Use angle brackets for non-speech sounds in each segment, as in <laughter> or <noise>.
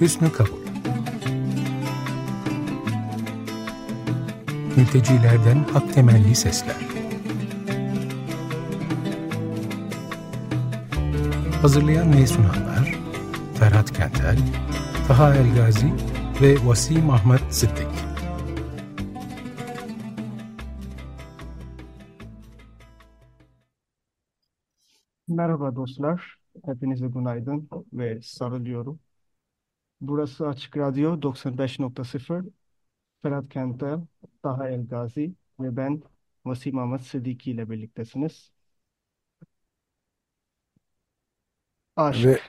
Hüsnü Kabul Mültecilerden hak temelli sesler. Hazırlayan ve sunanlar Ferhat Kentel, Taha Elgazi ve Vasim Ahmet Sıddık. Merhaba dostlar, hepinize günaydın ve sarılıyorum. Burası Açık Radyo 95.0, Ferhat Kentel, Taha Elgazi ve ben Vasim Ahmet Sıdiki ile birliktesiniz. Aşk. Ve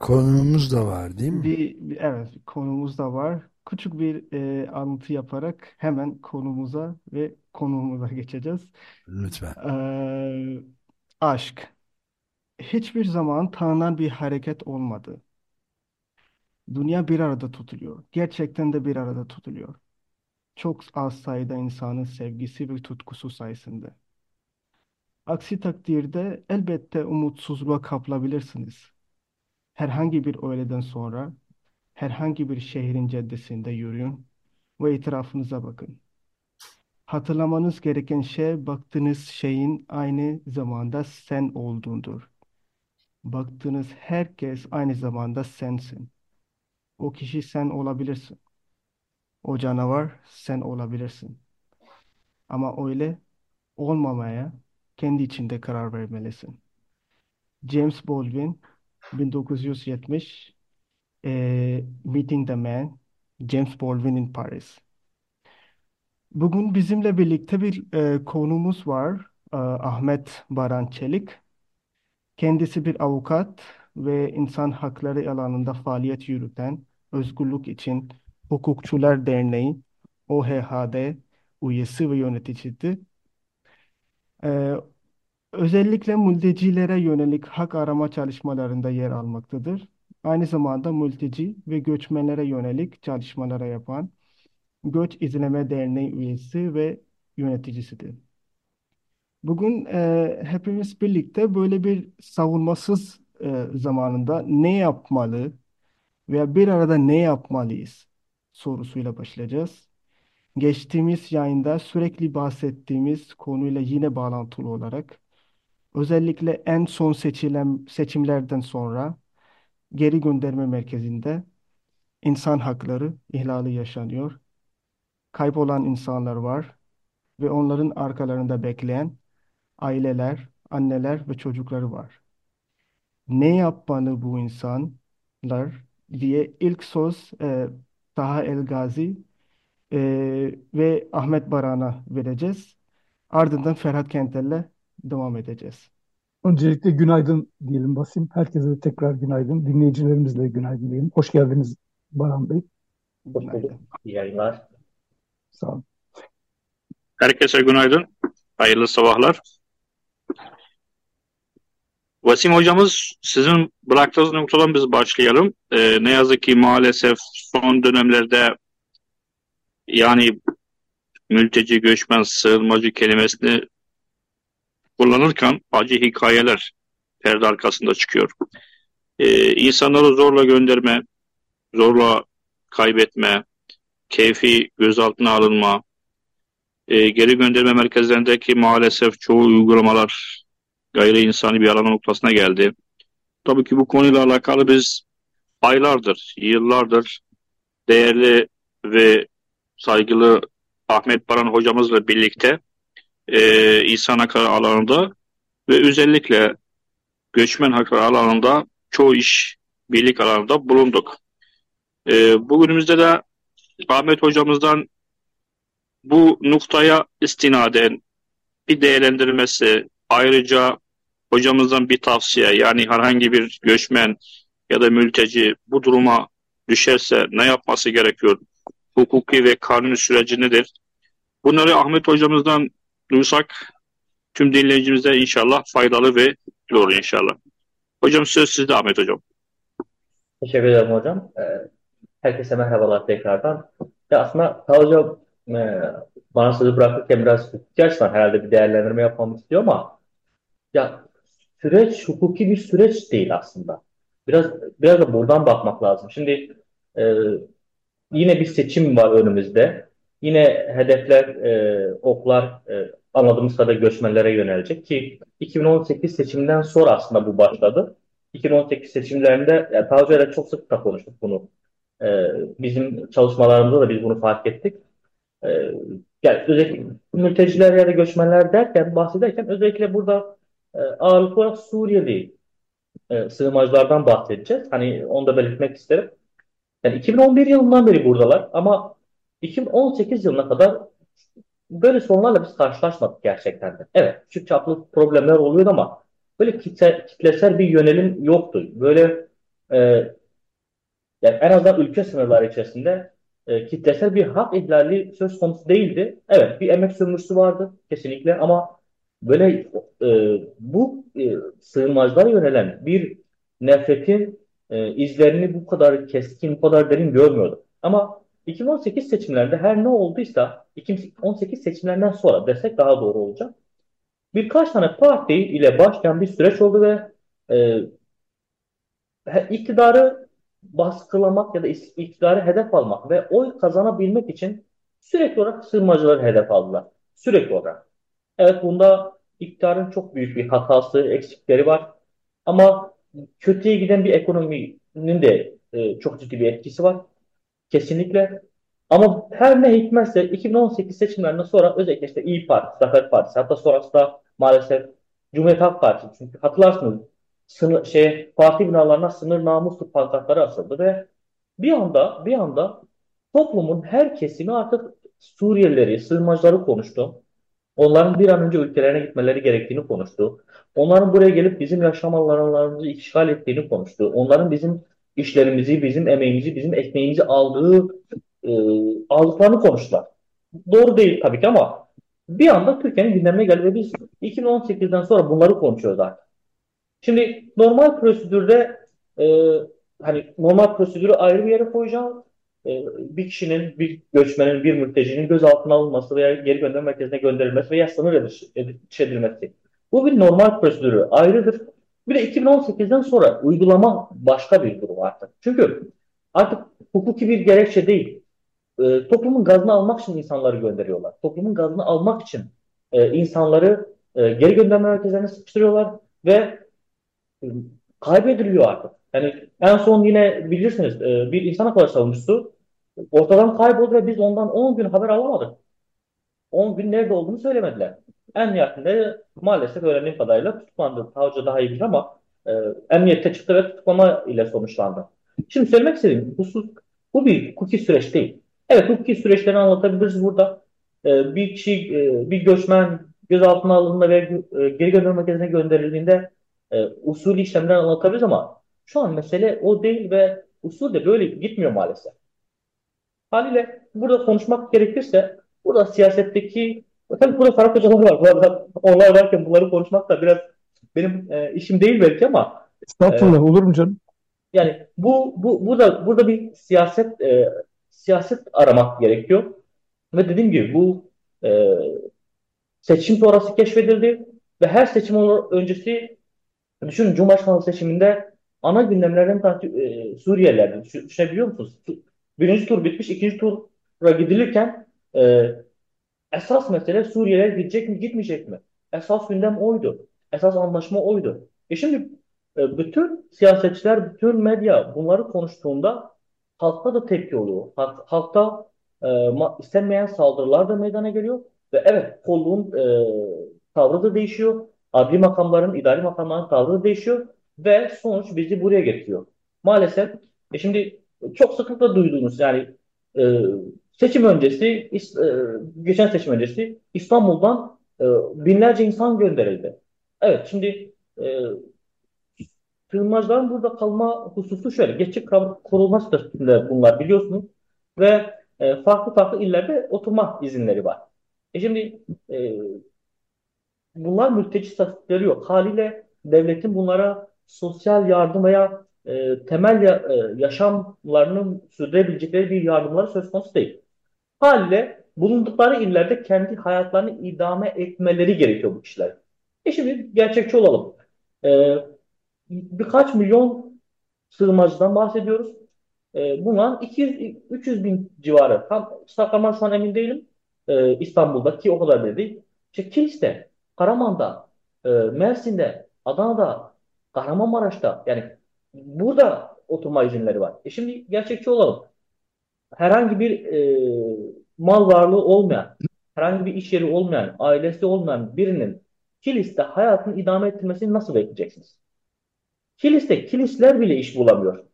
konumuz da var değil mi? Bir, bir- evet konumuz da var. Küçük bir e, alıntı yaparak hemen konumuza ve konuğumuza geçeceğiz. Lütfen. Ee, aşk. Hiçbir zaman tanınan bir hareket olmadı. Dünya bir arada tutuluyor. Gerçekten de bir arada tutuluyor. Çok az sayıda insanın sevgisi ve tutkusu sayesinde. Aksi takdirde elbette umutsuzluğa kapılabilirsiniz. Herhangi bir öğleden sonra herhangi bir şehrin caddesinde yürüyün ve etrafınıza bakın. Hatırlamanız gereken şey baktığınız şeyin aynı zamanda sen olduğundur. Baktığınız herkes aynı zamanda sensin. O kişi sen olabilirsin. O canavar sen olabilirsin. Ama öyle olmamaya kendi içinde karar vermelisin. James Baldwin 1970 eee, Meeting the Man James Baldwin in Paris. Bugün bizimle birlikte bir eee, konuğumuz var. Eee, Ahmet Baran Çelik. Kendisi bir avukat ve insan hakları alanında faaliyet yürüten Özgürlük İçin Hukukçular Derneği OHH'de üyesi ve yöneticisi. Eee, özellikle mültecilere yönelik hak arama çalışmalarında yer almaktadır. Aynı zamanda mülteci ve göçmenlere yönelik çalışmalara yapan Göç İzleme Derneği üyesi ve yöneticisidir. Bugün e, hepimiz birlikte böyle bir savunmasız e, zamanında ne yapmalı veya bir arada ne yapmalıyız sorusuyla başlayacağız. Geçtiğimiz yayında sürekli bahsettiğimiz konuyla yine bağlantılı olarak özellikle en son seçilen seçimlerden sonra geri gönderme merkezinde insan hakları ihlali yaşanıyor. Kaybolan insanlar var ve onların arkalarında bekleyen aileler, anneler ve çocukları var. Ne yapmalı bu insanlar diye ilk söz e, Taha Elgazi e, ve Ahmet Baran'a vereceğiz. Ardından Ferhat Kentel'le devam edeceğiz. Öncelikle günaydın diyelim Basim. Herkese de tekrar günaydın. Dinleyicilerimizle günaydın diyelim. Hoş geldiniz Baran Bey. Günaydın. İyi yayınlar. Sağ olun. Herkese günaydın. Hayırlı sabahlar. Vasim hocamız sizin bıraktığınız noktadan biz başlayalım. Ee, ne yazık ki maalesef son dönemlerde yani mülteci, göçmen, sığınmacı kelimesini kullanırken acı hikayeler perde arkasında çıkıyor. Ee, insanları zorla gönderme, zorla kaybetme, keyfi gözaltına alınma, e, geri gönderme merkezlerindeki maalesef çoğu uygulamalar gayri insani bir alan noktasına geldi. Tabii ki bu konuyla alakalı biz aylardır, yıllardır değerli ve saygılı Ahmet Baran hocamızla birlikte e, insan hakları alanında ve özellikle göçmen hakları alanında çoğu iş birlik alanında bulunduk. E, bugünümüzde de Ahmet hocamızdan bu noktaya istinaden bir değerlendirmesi, ayrıca hocamızdan bir tavsiye yani herhangi bir göçmen ya da mülteci bu duruma düşerse ne yapması gerekiyor? Hukuki ve kanuni süreci nedir? Bunları Ahmet hocamızdan duysak tüm dinleyicimize inşallah faydalı ve olur inşallah. Hocam söz sizde Ahmet hocam. Teşekkür ederim hocam. Ee, herkese merhabalar tekrardan. Ya aslında hocam e, bana sözü bırakırken biraz açıdan herhalde bir değerlendirme yapmamı istiyor ama ya süreç hukuki bir süreç değil aslında. Biraz biraz da buradan bakmak lazım. Şimdi e, yine bir seçim var önümüzde. Yine hedefler, e, oklar e, anladığımız kadarıyla göçmenlere yönelecek ki 2018 seçiminden sonra aslında bu başladı. 2018 seçimlerinde yani daha önce çok sık da konuştuk bunu. E, bizim çalışmalarımızda da biz bunu fark ettik. E, yani özellikle mülteciler ya da göçmenler derken bahsederken özellikle burada e, ağırlıklı olarak Suriyeli e, sığınmacılardan bahsedeceğiz. Hani onu da belirtmek isterim. Yani 2011 yılından beri buradalar ama 2018 yılına kadar böyle sorunlarla biz karşılaşmadık gerçekten de. Evet, küçük çaplı problemler oluyor ama böyle kitle, kitlesel bir yönelim yoktu. Böyle e, yani en azından ülke sınırları içerisinde e, kitlesel bir hak ihlali söz konusu değildi. Evet, bir emek sömürüsü vardı kesinlikle ama böyle e, bu e, sığınmacılara yönelen bir nefretin e, izlerini bu kadar keskin, bu kadar derin görmüyordum. Ama 2018 seçimlerinde her ne olduysa 2018 seçimlerinden sonra desek daha doğru olacak. Birkaç tane parti ile başlayan bir süreç oldu ve e, iktidarı baskılamak ya da iktidarı hedef almak ve oy kazanabilmek için sürekli olarak sığınmacıları hedef aldılar. Sürekli olarak. Evet bunda iktidarın çok büyük bir hatası, eksikleri var. Ama kötüye giden bir ekonominin de e, çok ciddi bir etkisi var. Kesinlikle. Ama her ne hikmetse 2018 seçimlerinden sonra özellikle işte İyi Parti, Zafer Partisi hatta sonrasında maalesef Cumhuriyet Halk Partisi çünkü hatırlarsınız sınır, şey, parti binalarına sınır namuslu pankartları asıldı ve bir anda bir anda toplumun her kesimi artık Suriyelileri, sığınmacıları konuştu. Onların bir an önce ülkelerine gitmeleri gerektiğini konuştu. Onların buraya gelip bizim yaşam alanlarımızı işgal ettiğini konuştu. Onların bizim işlerimizi, bizim emeğimizi, bizim ekmeğimizi aldığı e, aldıklarını konuştular. Doğru değil tabii ki ama bir anda Türkiye'nin gündemine geldi ve biz 2018'den sonra bunları konuşuyoruz artık. Şimdi normal prosedürde e, hani normal prosedürü ayrı bir yere koyacağım. E, bir kişinin, bir göçmenin, bir mültecinin gözaltına alınması veya geri gönderme merkezine gönderilmesi veya sınır edilmesi. Bu bir normal prosedürü ayrıdır. Bir de 2018'den sonra uygulama başka bir durum artık. Çünkü artık hukuki bir gerekçe değil. E, toplumun gazını almak için insanları gönderiyorlar. Toplumun gazını almak için e, insanları e, geri gönderme merkezlerine sıkıştırıyorlar ve e, kaybediliyor artık. Yani en son yine bilirsiniz e, bir insan hakları savunucusu ortadan kayboldu ve biz ondan 10 gün haber alamadık. 10 gün nerede olduğunu söylemediler. En yakında maalesef öğrendiğim kadarıyla tutuklandı. Savcı daha iyi bilir ama e, emniyette çıktı ve tutuklama ile sonuçlandı. Şimdi söylemek istediğim husus bu bir hukuki süreç değil. Evet hukuki süreçleri anlatabiliriz burada. E, bir kişi, e, bir göçmen gözaltına alındığında ve e, geri gönderme merkezine gönderildiğinde e, usulü işlemler anlatabiliriz ama şu an mesele o değil ve usul de böyle gitmiyor maalesef. Haliyle burada konuşmak gerekirse burada siyasetteki tabii burada Faruk Hocalar var. Burada, onlar varken bunları konuşmak da biraz benim e, işim değil belki ama Estağfurullah e, olur mu canım? Yani bu, bu burada burada bir siyaset e, siyaset aramak gerekiyor. Ve dediğim gibi bu e, seçim sonrası keşfedildi ve her seçim öncesi düşünün Cumhurbaşkanlığı seçiminde ana gündemlerden e, Suriyelilerdi. Düşünebiliyor musunuz? Birinci tur bitmiş, ikinci tura gidilirken e, esas mesele Suriyeliler gidecek mi, gitmeyecek mi? Esas gündem oydu. Esas anlaşma oydu. E şimdi e, bütün siyasetçiler, bütün medya bunları konuştuğunda halkta da tepki oluyor. Halk, halkta e, istenmeyen saldırılar da meydana geliyor. Ve evet kolluğun e, tavrı da değişiyor. Adli makamların, idari makamların tavrı da değişiyor. Ve sonuç bizi buraya getiriyor. Maalesef e şimdi çok sıklıkla duyduğunuz yani e, seçim öncesi, e, geçen seçim öncesi İstanbul'dan e, binlerce insan gönderildi. Evet şimdi e, sığınmacıların burada kalma hususu şöyle. Geçici korunma statüsünde bunlar biliyorsunuz. Ve e, farklı farklı illerde oturma izinleri var. E şimdi e, bunlar mülteci statüleri yok. Haliyle devletin bunlara sosyal yardım veya e, temel ya, e, yaşamlarını sürdürebilecekleri bir yardımları söz konusu değil. Haliyle bulundukları illerde kendi hayatlarını idame etmeleri gerekiyor bu kişiler. E şimdi gerçekçi olalım. E, birkaç milyon sığınmacıdan bahsediyoruz. E, bunlar 200-300 bin civarı. Tam rakamlar şu an emin değilim. E, İstanbul'da ki o kadar değil. İşte Kilis'te, Karaman'da, e, Mersin'de, Adana'da, Kahramanmaraş'ta yani burada oturma izinleri var. E şimdi gerçekçi olalım. Herhangi bir e, mal varlığı olmayan, herhangi bir iş yeri olmayan, ailesi olmayan birinin Kilis'te hayatını idame ettirmesini nasıl bekleyeceksiniz? Kilis'te kilisler bile iş bulamıyor.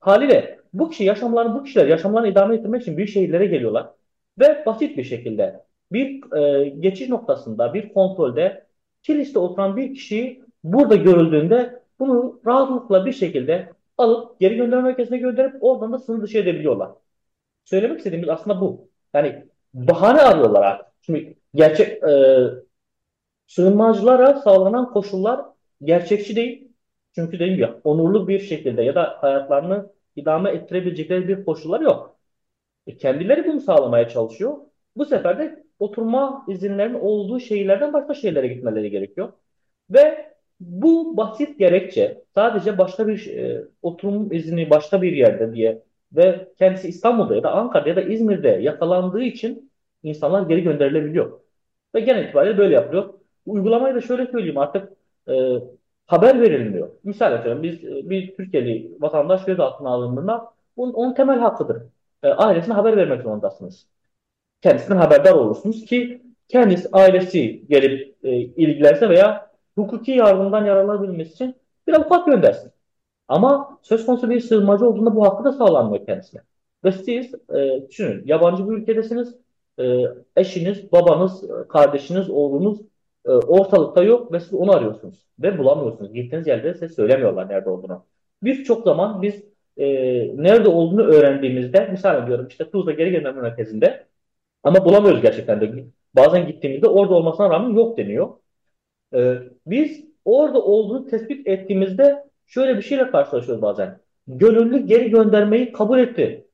Haliyle bu kişi yaşamlarını bu kişiler yaşamlarını idame ettirmek için büyük şehirlere geliyorlar ve basit bir şekilde bir e, geçiş noktasında bir kontrolde kiliste oturan bir kişiyi burada görüldüğünde bunu rahatlıkla bir şekilde alıp geri gönderme merkezine gönderip oradan da sınır dışı edebiliyorlar. Söylemek istediğimiz aslında bu. Yani bahane arıyorlar artık. Şimdi gerçek e, sığınmacılara sağlanan koşullar gerçekçi değil. Çünkü dediğim gibi onurlu bir şekilde ya da hayatlarını idame ettirebilecekleri bir koşullar yok. E, kendileri bunu sağlamaya çalışıyor. Bu sefer de oturma izinlerinin olduğu şehirlerden başka şehirlere gitmeleri gerekiyor. Ve bu basit gerekçe sadece başka bir e, oturum izni başka bir yerde diye ve kendisi İstanbul'da ya da Ankara'da ya da İzmir'de yakalandığı için insanlar geri gönderilebiliyor. Ve genel itibariyle böyle yapılıyor. Uygulamayı da şöyle söyleyeyim artık e, haber verilmiyor. Misal atıyorum biz e, bir Türkiye'li vatandaş gözaltına alındığında bunun, onun temel hakkıdır. E, ailesine haber vermek zorundasınız. Kendisinden haberdar olursunuz ki kendisi ailesi gelip e, ilgilense veya hukuki yardımdan yararlanabilmesi için bir avukat göndersin. Ama söz konusu bir sığınmacı olduğunda bu hakkı da sağlanmıyor kendisine. Ve siz e, düşünün yabancı bir ülkedesiniz. E, eşiniz, babanız, kardeşiniz, oğlunuz e, ortalıkta yok ve siz onu arıyorsunuz. Ve bulamıyorsunuz. Gittiğiniz yerde size söylemiyorlar nerede olduğunu. Birçok zaman biz e, nerede olduğunu öğrendiğimizde misal ediyorum işte Tuzla geri gönderme merkezinde ama bulamıyoruz gerçekten de. Bazen gittiğimizde orada olmasına rağmen yok deniyor. E, biz orada olduğunu tespit ettiğimizde şöyle bir şeyle karşılaşıyoruz bazen. Gönüllü geri göndermeyi kabul etti.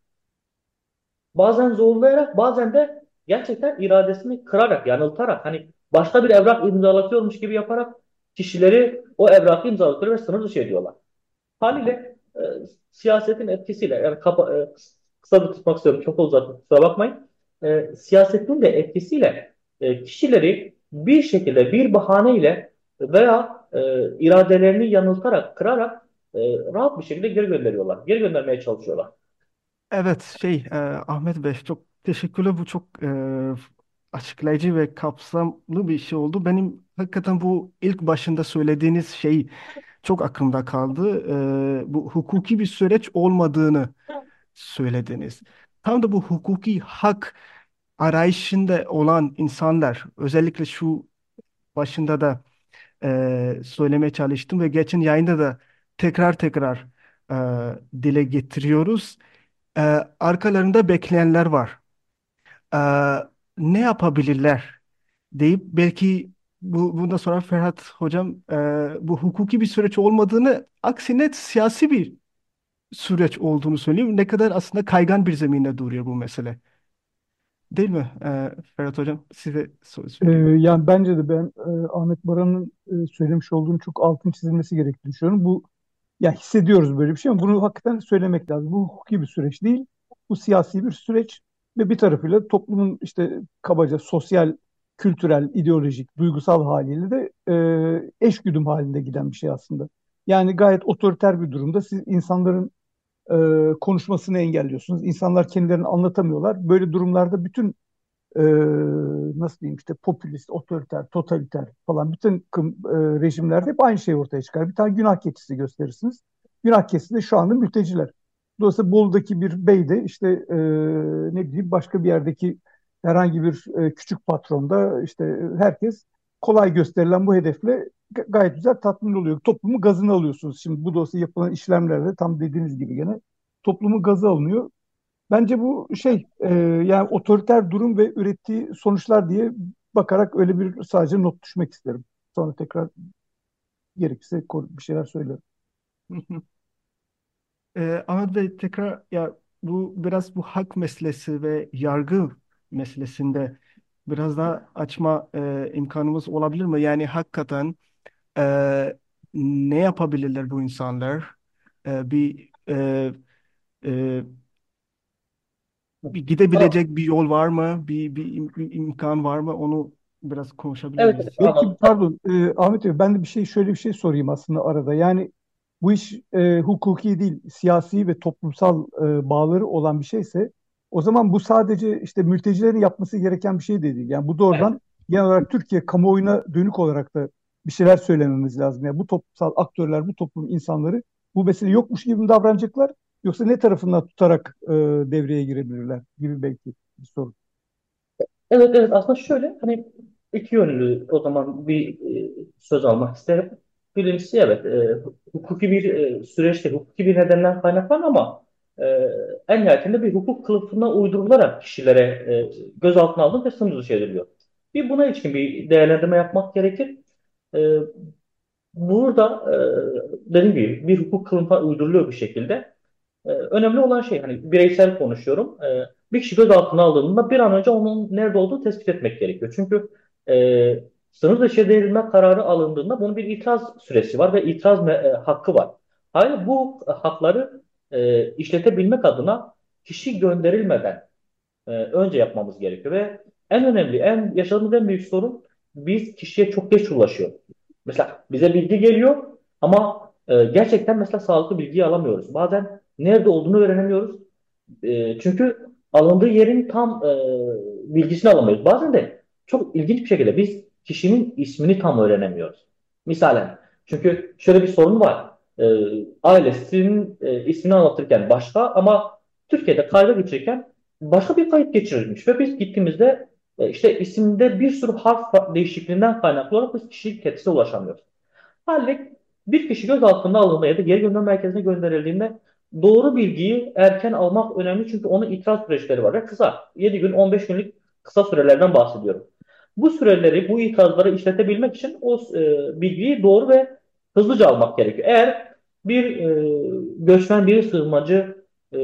Bazen zorlayarak bazen de gerçekten iradesini kırarak, yanıltarak hani başka bir evrak imzalatıyormuş gibi yaparak kişileri o evrakı imzalatıyor ve sınır dışı ediyorlar. Haliyle e, siyasetin etkisiyle yani kapa, e, kısa tutmak istiyorum çok uzattım kusura bakmayın. E, siyasetin de etkisiyle e, kişileri bir şekilde bir bahaneyle veya e, iradelerini yanıltarak, kırarak e, rahat bir şekilde geri gönderiyorlar. Geri göndermeye çalışıyorlar. Evet şey e, Ahmet Bey çok teşekkürler bu çok e, açıklayıcı ve kapsamlı bir şey oldu. Benim hakikaten bu ilk başında söylediğiniz şey çok aklımda kaldı. E, bu hukuki bir süreç olmadığını söylediniz. Tam da bu hukuki hak arayışında olan insanlar özellikle şu başında da e, söylemeye çalıştım ve geçen yayında da tekrar tekrar e, dile getiriyoruz. E, arkalarında bekleyenler var. E, ne yapabilirler deyip belki bu, bundan sonra Ferhat Hocam e, bu hukuki bir süreç olmadığını aksine siyasi bir süreç olduğunu söyleyeyim. Ne kadar aslında kaygan bir zeminde duruyor bu mesele. Değil mi e, Ferhat Hocam? Size söz Ee, veriyorum. yani bence de ben e, Ahmet Baran'ın e, söylemiş olduğunu çok altın çizilmesi gerektiğini düşünüyorum. Bu ya hissediyoruz böyle bir şey ama bunu hakikaten söylemek lazım. Bu hukuki bir süreç değil. Bu siyasi bir süreç ve bir tarafıyla toplumun işte kabaca sosyal, kültürel, ideolojik, duygusal haliyle de e, eşgüdüm halinde giden bir şey aslında. Yani gayet otoriter bir durumda siz insanların e, konuşmasını engelliyorsunuz. İnsanlar kendilerini anlatamıyorlar. Böyle durumlarda bütün e, nasıl diyeyim işte popülist, otoriter, totaliter falan bütün e, rejimlerde hep aynı şey ortaya çıkar. Bir tane günah keçisi gösterirsiniz. Günah keçisi de şu anda mülteciler. Dolayısıyla Bolu'daki bir bey de işte e, ne bileyim başka bir yerdeki herhangi bir e, küçük patronda işte herkes kolay gösterilen bu hedefle gayet güzel tatmin oluyor. Toplumu gazını alıyorsunuz. Şimdi bu dosya yapılan işlemlerde tam dediğiniz gibi gene toplumu gazı alınıyor. Bence bu şey e, yani otoriter durum ve ürettiği sonuçlar diye bakarak öyle bir sadece not düşmek isterim. Sonra tekrar gerekirse bir şeyler söylerim. Ee, <laughs> Ahmet Bey tekrar ya bu biraz bu hak meselesi ve yargı meselesinde biraz daha açma e, imkanımız olabilir mi? Yani hakikaten e, ne yapabilirler bu insanlar? E, bir e, e, bir gidebilecek bir yol var mı? Bir, bir im- imkan var mı? Onu biraz konuşabilir Evet, miyiz? evet Belki anladım. pardon e, Ahmet Bey ben de bir şey şöyle bir şey sorayım aslında arada. Yani bu iş e, hukuki değil siyasi ve toplumsal e, bağları olan bir şeyse o zaman bu sadece işte mültecilerin yapması gereken bir şey de değil. Yani bu doğrudan genel olarak Türkiye kamuoyuna dönük olarak da bir şeyler söylememiz lazım. Yani bu toplumsal aktörler, bu toplum insanları bu mesele yokmuş gibi mi davranacaklar yoksa ne tarafından tutarak e, devreye girebilirler gibi belki bir soru. Evet evet aslında şöyle hani iki yönlü o zaman bir e, söz almak isterim. Birincisi evet e, hukuki bir e, süreçte hukuki bir nedenden kaynaklan ama e, en nihayetinde bir hukuk kılıfına uydurularak kişilere e, gözaltına alınıp ve sınır dışı ediliyor. Bir buna ilişkin bir değerlendirme yapmak gerekir. E, burada e, dediğim gibi bir hukuk kılığına uyduruluyor bir şekilde. Ee, önemli olan şey hani bireysel konuşuyorum. Ee, bir kişi gözaltına alındığında bir an önce onun nerede olduğunu tespit etmek gerekiyor. Çünkü e, sınır dışı edilme kararı alındığında bunun bir itiraz süresi var ve itiraz e, hakkı var. Hayır bu hakları e, işletebilmek adına kişi gönderilmeden e, önce yapmamız gerekiyor ve en önemli, en yaşadığımız en büyük sorun biz kişiye çok geç ulaşıyor. Mesela bize bilgi geliyor ama e, gerçekten mesela sağlıklı bilgiyi alamıyoruz. Bazen nerede olduğunu öğrenemiyoruz. E, çünkü alındığı yerin tam e, bilgisini alamıyoruz. Bazen de çok ilginç bir şekilde biz kişinin ismini tam öğrenemiyoruz. Misalen çünkü şöyle bir sorun var. E, ailesinin e, ismini anlatırken başka ama Türkiye'de kayda geçirirken başka bir kayıt geçirilmiş ve biz gittiğimizde e, işte isimde bir sürü harf değişikliğinden kaynaklı olarak biz kişilik kendisine ulaşamıyoruz. Halbuki bir kişi gözaltına alınma ya da geri gönderme merkezine gönderildiğinde doğru bilgiyi erken almak önemli çünkü onun itiraz süreçleri var ve kısa. 7 gün 15 günlük kısa sürelerden bahsediyorum. Bu süreleri, bu itirazları işletebilmek için o e, bilgiyi doğru ve hızlıca almak gerekiyor. Eğer bir e, göçmen, bir sığınmacı e,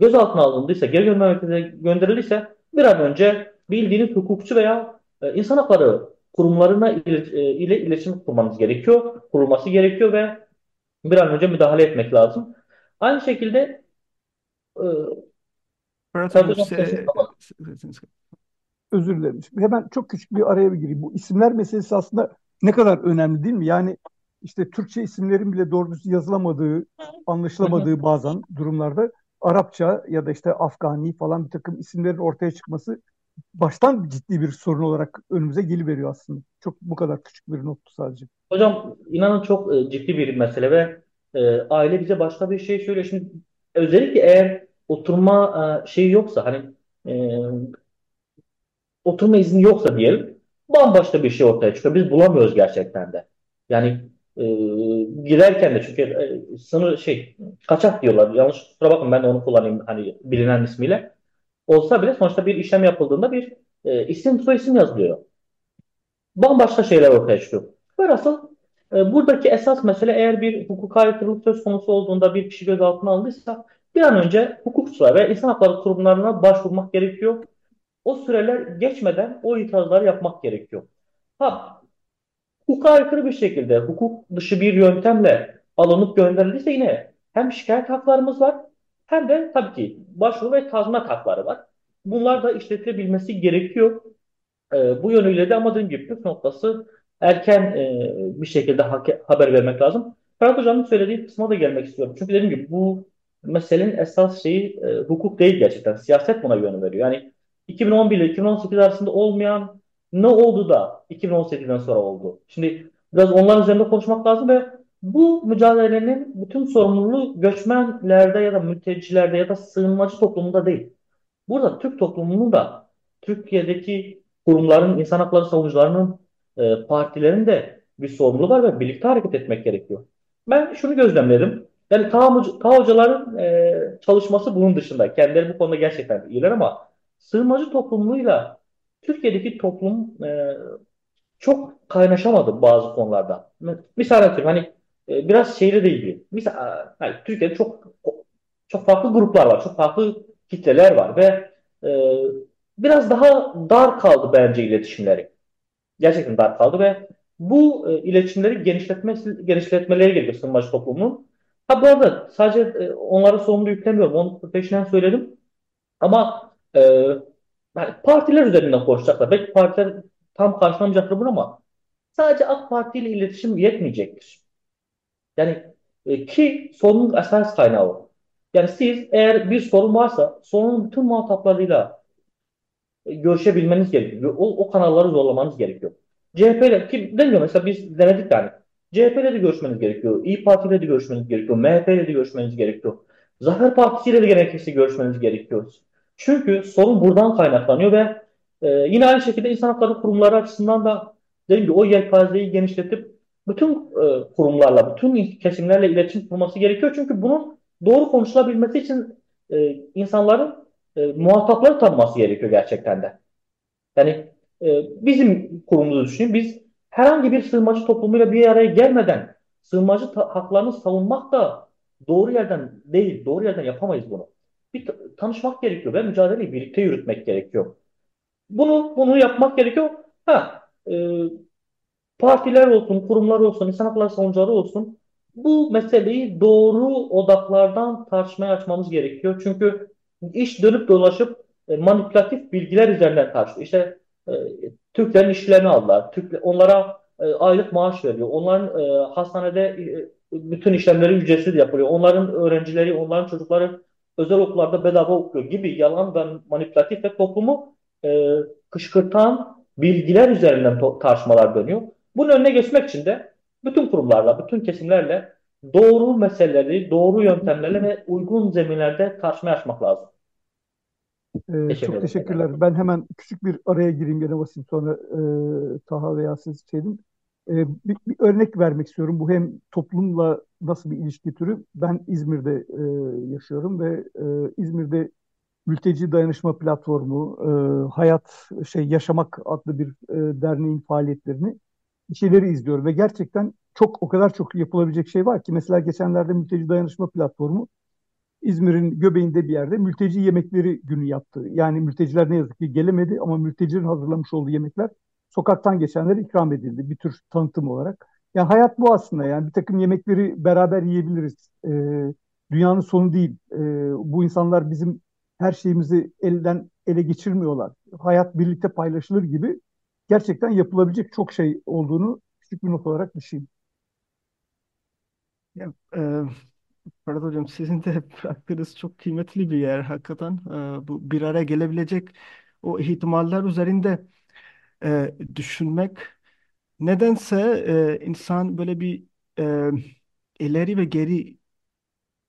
gözaltına alındıysa, geri gönderme merkezine gönderildiyse bir an önce bildiğiniz hukukçu veya e, insan hakları kurumlarına ile, e, ile iletişim kurmanız gerekiyor, kurulması gerekiyor ve bir an önce müdahale etmek lazım. Aynı şekilde e, sesiniz se- özür dilerim. Şimdi hemen çok küçük bir araya bir gireyim. Bu isimler meselesi aslında ne kadar önemli değil mi? Yani işte Türkçe isimlerin bile doğru düzgün yazılamadığı, anlaşılamadığı bazen durumlarda Arapça ya da işte Afgani falan bir takım isimlerin ortaya çıkması baştan ciddi bir sorun olarak önümüze geliveriyor aslında. Çok bu kadar küçük bir nottu sadece. hocam inanın çok e, ciddi bir mesele ve e, aile bize başka bir şey söylüyor. Şimdi özellikle eğer oturma e, şeyi yoksa hani e, oturma izni yoksa diyelim bambaşka bir şey ortaya çıkıyor. Biz bulamıyoruz gerçekten de. Yani e, girerken de çünkü e, sınır şey kaçak diyorlar. Yanlış kusura bakın ben de onu kullanayım hani bilinen ismiyle. Olsa bile sonuçta bir işlem yapıldığında bir e, isim soyisim yazılıyor. Bambaşka şeyler ortaya çıkıyor. Velhasıl e, buradaki esas mesele eğer bir hukuka aykırılık söz konusu olduğunda bir kişi gözaltına alındıysa bir an önce hukukçular ve insan hakları kurumlarına başvurmak gerekiyor. O süreler geçmeden o itirazları yapmak gerekiyor. Ha, hukuka aykırı bir şekilde hukuk dışı bir yöntemle alınıp gönderildiyse yine hem şikayet haklarımız var hem de tabii ki başvuru ve tazminat hakları var. Bunlar da işletilebilmesi gerekiyor. E, bu yönüyle de ama dediğim gibi püf noktası erken e, bir şekilde hak- haber vermek lazım. Ferhat Hocam'ın söylediği kısma da gelmek istiyorum. Çünkü dediğim gibi bu meselenin esas şeyi e, hukuk değil gerçekten. Siyaset buna yön veriyor. Yani 2011 ile 2018 arasında olmayan ne oldu da 2018'den sonra oldu? Şimdi biraz onların üzerinde konuşmak lazım ve bu mücadelenin bütün sorumluluğu göçmenlerde ya da mültecilerde ya da sığınmacı toplumunda değil. Burada Türk toplumunun da Türkiye'deki kurumların, insan hakları savunucularının, e, partilerin de bir sorumluluğu var ve birlikte hareket etmek gerekiyor. Ben şunu gözlemledim. Yani Hoca- Taha hocaların e, çalışması bunun dışında. Kendileri bu konuda gerçekten iyiler ama sığınmacı toplumuyla Türkiye'deki toplum e, çok kaynaşamadı bazı konularda. Misal atıyorum hani e, biraz şeyle de ilgili. Misal, hani Türkiye'de çok çok farklı gruplar var, çok farklı kitleler var ve e, biraz daha dar kaldı bence iletişimleri. Gerçekten dar kaldı ve bu e, iletişimleri genişletmesi, genişletmeleri gerekiyor sığınmacı toplumunun. Ha bu arada sadece e, onlara sorumlu yüklemiyorum. Onu peşinden söyledim. Ama e, yani partiler üzerinden konuşacaklar. Belki partiler tam karşılamayacaktır bunu ama sadece AK Parti ile iletişim yetmeyecektir. Yani e, ki sorunun esas kaynağı. Yani siz eğer bir sorun varsa sorunun bütün muhataplarıyla e, görüşebilmeniz gerekiyor. O, o kanalları zorlamanız gerekiyor. CHP ile ki demiyor mesela biz denedik yani. CHP ile de görüşmeniz gerekiyor. İyi Parti ile de görüşmeniz gerekiyor. MHP ile de görüşmeniz gerekiyor. Zafer Partisi ile de gerekirse görüşmeniz gerekiyor. Çünkü sorun buradan kaynaklanıyor ve e, yine aynı şekilde insan hakları kurumları açısından da dediğim gibi o yelpazeyi genişletip bütün e, kurumlarla, bütün kesimlerle iletişim kurması gerekiyor. Çünkü bunun doğru konuşulabilmesi için e, insanların e, muhatapları tanıması gerekiyor gerçekten de. Yani e, bizim kurumumuzu düşünün. Biz herhangi bir sığınmacı toplumuyla bir araya gelmeden sığınmacı haklarını savunmak da doğru yerden değil, doğru yerden yapamayız bunu. Bir tanışmak gerekiyor ve mücadeleyi birlikte yürütmek gerekiyor. Bunu bunu yapmak gerekiyor. Ha, e, partiler olsun, kurumlar olsun, insan hakları savunucuları olsun bu meseleyi doğru odaklardan tartışmaya açmamız gerekiyor. Çünkü iş dönüp dolaşıp e, manipülatif bilgiler üzerinden tartışıyor. İşte e, Türklerin işlerini aldılar. Türk, onlara e, aylık maaş veriyor. Onların hastanede bütün işlemleri ücretsiz yapılıyor. Onların öğrencileri, onların çocukları özel okullarda bedava okuyor gibi yalan ve manipülatif ve toplumu e, kışkırtan bilgiler üzerinden tartışmalar dönüyor. Bunun önüne geçmek için de bütün kurumlarla, bütün kesimlerle doğru meseleleri, doğru yöntemlerle ve uygun zeminlerde tartışmaya açmak lazım. Ee, Teşekkür çok teşekkürler. Ben hemen küçük bir araya gireyim gene Vasim sonra e, Taha veya siz şeydim. E, bir, bir örnek vermek istiyorum. Bu hem toplumla nasıl bir ilişki türü. Ben İzmir'de e, yaşıyorum ve e, İzmir'de Mülteci Dayanışma Platformu, e, Hayat şey Yaşamak adlı bir e, derneğin faaliyetlerini bir şeyleri izliyorum ve gerçekten çok o kadar çok yapılabilecek şey var ki mesela geçenlerde Mülteci Dayanışma Platformu İzmir'in göbeğinde bir yerde mülteci yemekleri günü yaptı. Yani mülteciler ne yazık ki gelemedi ama mültecilerin hazırlamış olduğu yemekler sokaktan geçenlere ikram edildi bir tür tanıtım olarak. Yani hayat bu aslında yani bir takım yemekleri beraber yiyebiliriz. Ee, dünyanın sonu değil. Ee, bu insanlar bizim her şeyimizi elden ele geçirmiyorlar. Hayat birlikte paylaşılır gibi gerçekten yapılabilecek çok şey olduğunu küçük bir not olarak düşeyim. Ya, e, Ferhat Hocam sizin de <laughs> bıraktığınız çok kıymetli bir yer hakikaten. E, bu bir araya gelebilecek o ihtimaller üzerinde e, düşünmek. Nedense e, insan böyle bir e, ileri ve geri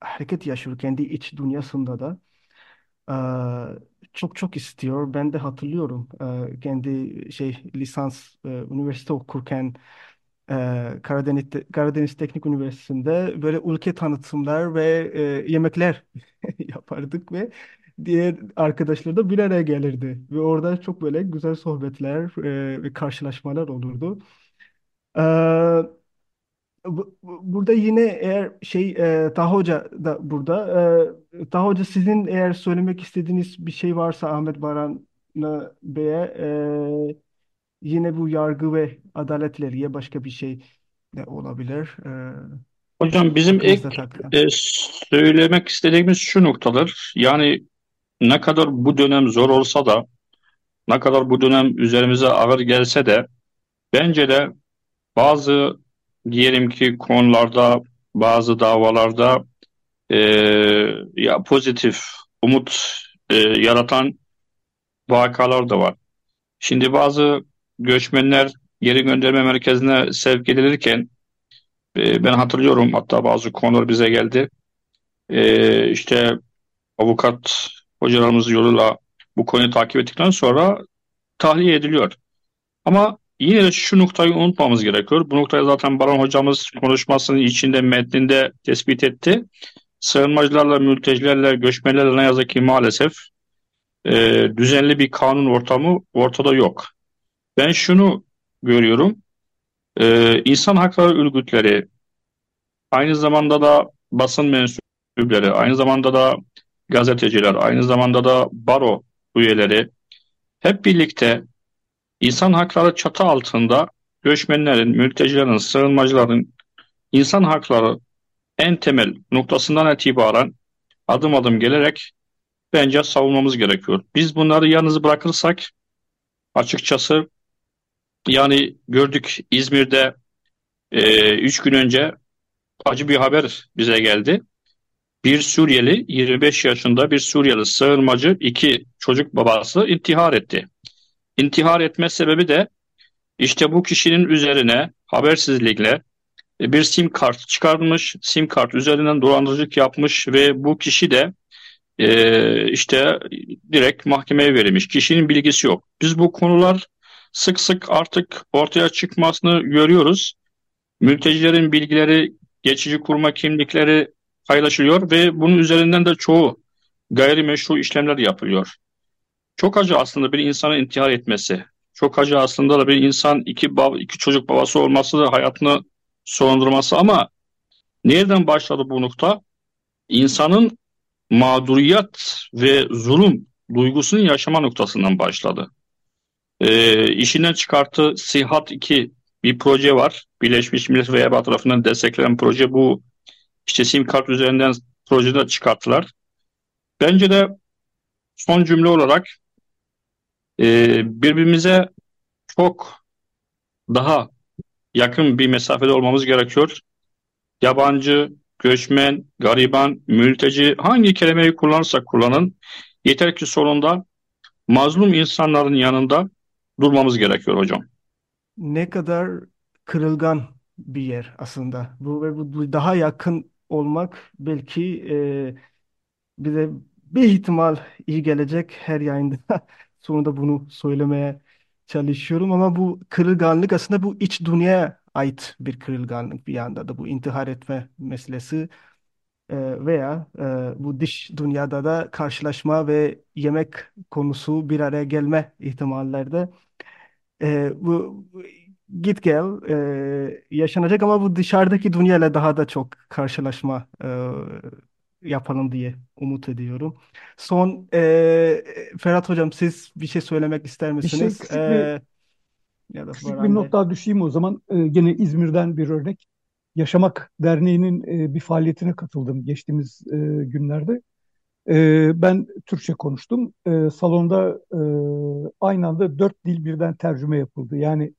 hareket yaşıyor kendi iç dünyasında da. E, çok çok istiyor. Ben de hatırlıyorum e, kendi şey lisans e, üniversite okurken e, Karadeniz, Karadeniz Teknik Üniversitesi'nde böyle ülke tanıtımlar ve e, yemekler <laughs> yapardık ve diğer arkadaşlar da bir araya gelirdi. Ve orada çok böyle güzel sohbetler e, ve karşılaşmalar olurdu. E, bu- bu- burada yine eğer şey e, Taha Hoca da burada. E, Taha Hoca sizin eğer söylemek istediğiniz bir şey varsa Ahmet Baran Bey'e e, yine bu yargı ve adaletle ilgili başka bir şey de olabilir. E, Hocam bizim ek aklınızda takılan. e, söylemek istediğimiz şu noktalar. Yani ne kadar bu dönem zor olsa da, ne kadar bu dönem üzerimize ağır gelse de, bence de bazı diyelim ki konularda, bazı davalarda e, ya pozitif, umut e, yaratan vakalar da var. Şimdi bazı göçmenler geri gönderme merkezine sevk edilirken e, ben hatırlıyorum hatta bazı konular bize geldi. E, işte avukat hocalarımız yoluyla bu konuyu takip ettikten sonra tahliye ediliyor. Ama yine de şu noktayı unutmamız gerekiyor. Bu noktayı zaten Baran hocamız konuşmasının içinde metninde tespit etti. Sığınmacılarla, mültecilerle, göçmenlerle ne yazık ki maalesef e, düzenli bir kanun ortamı ortada yok. Ben şunu görüyorum. E, insan hakları örgütleri, aynı zamanda da basın mensupları, aynı zamanda da gazeteciler, aynı zamanda da baro üyeleri hep birlikte insan hakları çatı altında göçmenlerin, mültecilerin, sığınmacıların insan hakları en temel noktasından itibaren adım adım gelerek bence savunmamız gerekiyor. Biz bunları yalnız bırakırsak açıkçası yani gördük İzmir'de e, üç gün önce acı bir haber bize geldi. Bir Suriyeli 25 yaşında bir Suriyeli sığınmacı iki çocuk babası intihar etti. İntihar etme sebebi de işte bu kişinin üzerine habersizlikle e, bir sim kart çıkarmış, sim kart üzerinden dolandırıcılık yapmış ve bu kişi de e, işte direkt mahkemeye verilmiş. Kişinin bilgisi yok. Biz bu konular sık sık artık ortaya çıkmasını görüyoruz. Mültecilerin bilgileri, geçici kurma kimlikleri paylaşılıyor ve bunun üzerinden de çoğu gayrimeşru işlemler yapılıyor. Çok acı aslında bir insanın intihar etmesi. Çok acı aslında da bir insan iki, bab iki çocuk babası olması da hayatını sonlandırması ama nereden başladı bu nokta? İnsanın mağduriyet ve zulüm duygusunu yaşama noktasından başladı. E, işinden çıkarttığı Sihat 2 bir proje var. Birleşmiş Milletler ve EBA tarafından desteklenen proje bu işte sim kart üzerinden projede çıkarttılar. Bence de son cümle olarak e, birbirimize çok daha yakın bir mesafede olmamız gerekiyor. Yabancı, göçmen, gariban, mülteci hangi kelimeyi kullanırsak kullanın yeter ki sonunda mazlum insanların yanında durmamız gerekiyor hocam. Ne kadar kırılgan bir yer aslında. Bu ve bu daha yakın olmak belki e, bize bir ihtimal iyi gelecek her yayında. <laughs> Sonunda bunu söylemeye çalışıyorum ama bu kırılganlık aslında bu iç dünyaya ait bir kırılganlık bir yanda da bu intihar etme meselesi e, veya e, bu dış dünyada da karşılaşma ve yemek konusu bir araya gelme ihtimallerde e, bu git gel e, yaşanacak ama bu dışarıdaki dünyayla daha da çok karşılaşma e, yapalım diye umut ediyorum. Son e, Ferhat Hocam siz bir şey söylemek ister Bir şey misiniz? küçük bir E, ya da küçük bir Baran Bey. not daha düşeyim o zaman. Ee, gene İzmir'den bir örnek. Yaşamak Derneği'nin e, bir faaliyetine katıldım geçtiğimiz e, günlerde. E, ben Türkçe konuştum. E, salonda e, aynı anda dört dil birden tercüme yapıldı. Yani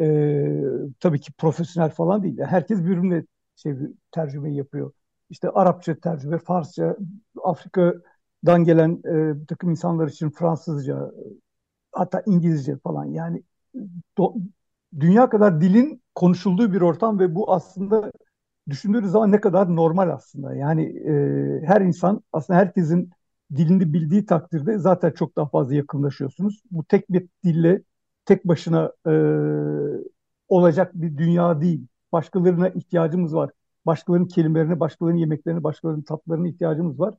e, tabii ki profesyonel falan değil. Herkes birbirine şey, tercüme yapıyor. İşte Arapça tercüme, Farsça, Afrika'dan gelen e, bir takım insanlar için Fransızca, hatta İngilizce falan. Yani do- dünya kadar dilin konuşulduğu bir ortam ve bu aslında düşündüğünüz zaman ne kadar normal aslında. Yani e, her insan aslında herkesin dilini bildiği takdirde zaten çok daha fazla yakınlaşıyorsunuz. Bu tek bir dille tek başına e, olacak bir dünya değil. Başkalarına ihtiyacımız var. Başkalarının kelimelerine, başkalarının yemeklerine, başkalarının tatlarına ihtiyacımız var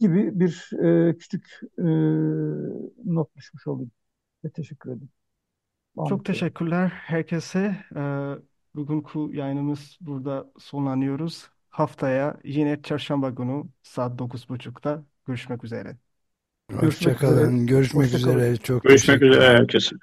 gibi bir e, küçük e, not düşmüş olayım. Ve teşekkür ederim. Çok Ahmet Bey. teşekkürler herkese. Ee, bugünkü yayınımız burada sonlanıyoruz. Haftaya yine çarşamba günü saat 9.30'da görüşmek üzere. Görüşmek üzere. Hoşçakalın. Görüşmek Hoşça kalın. üzere. Çok Görüşmek teşekkür üzere herkese.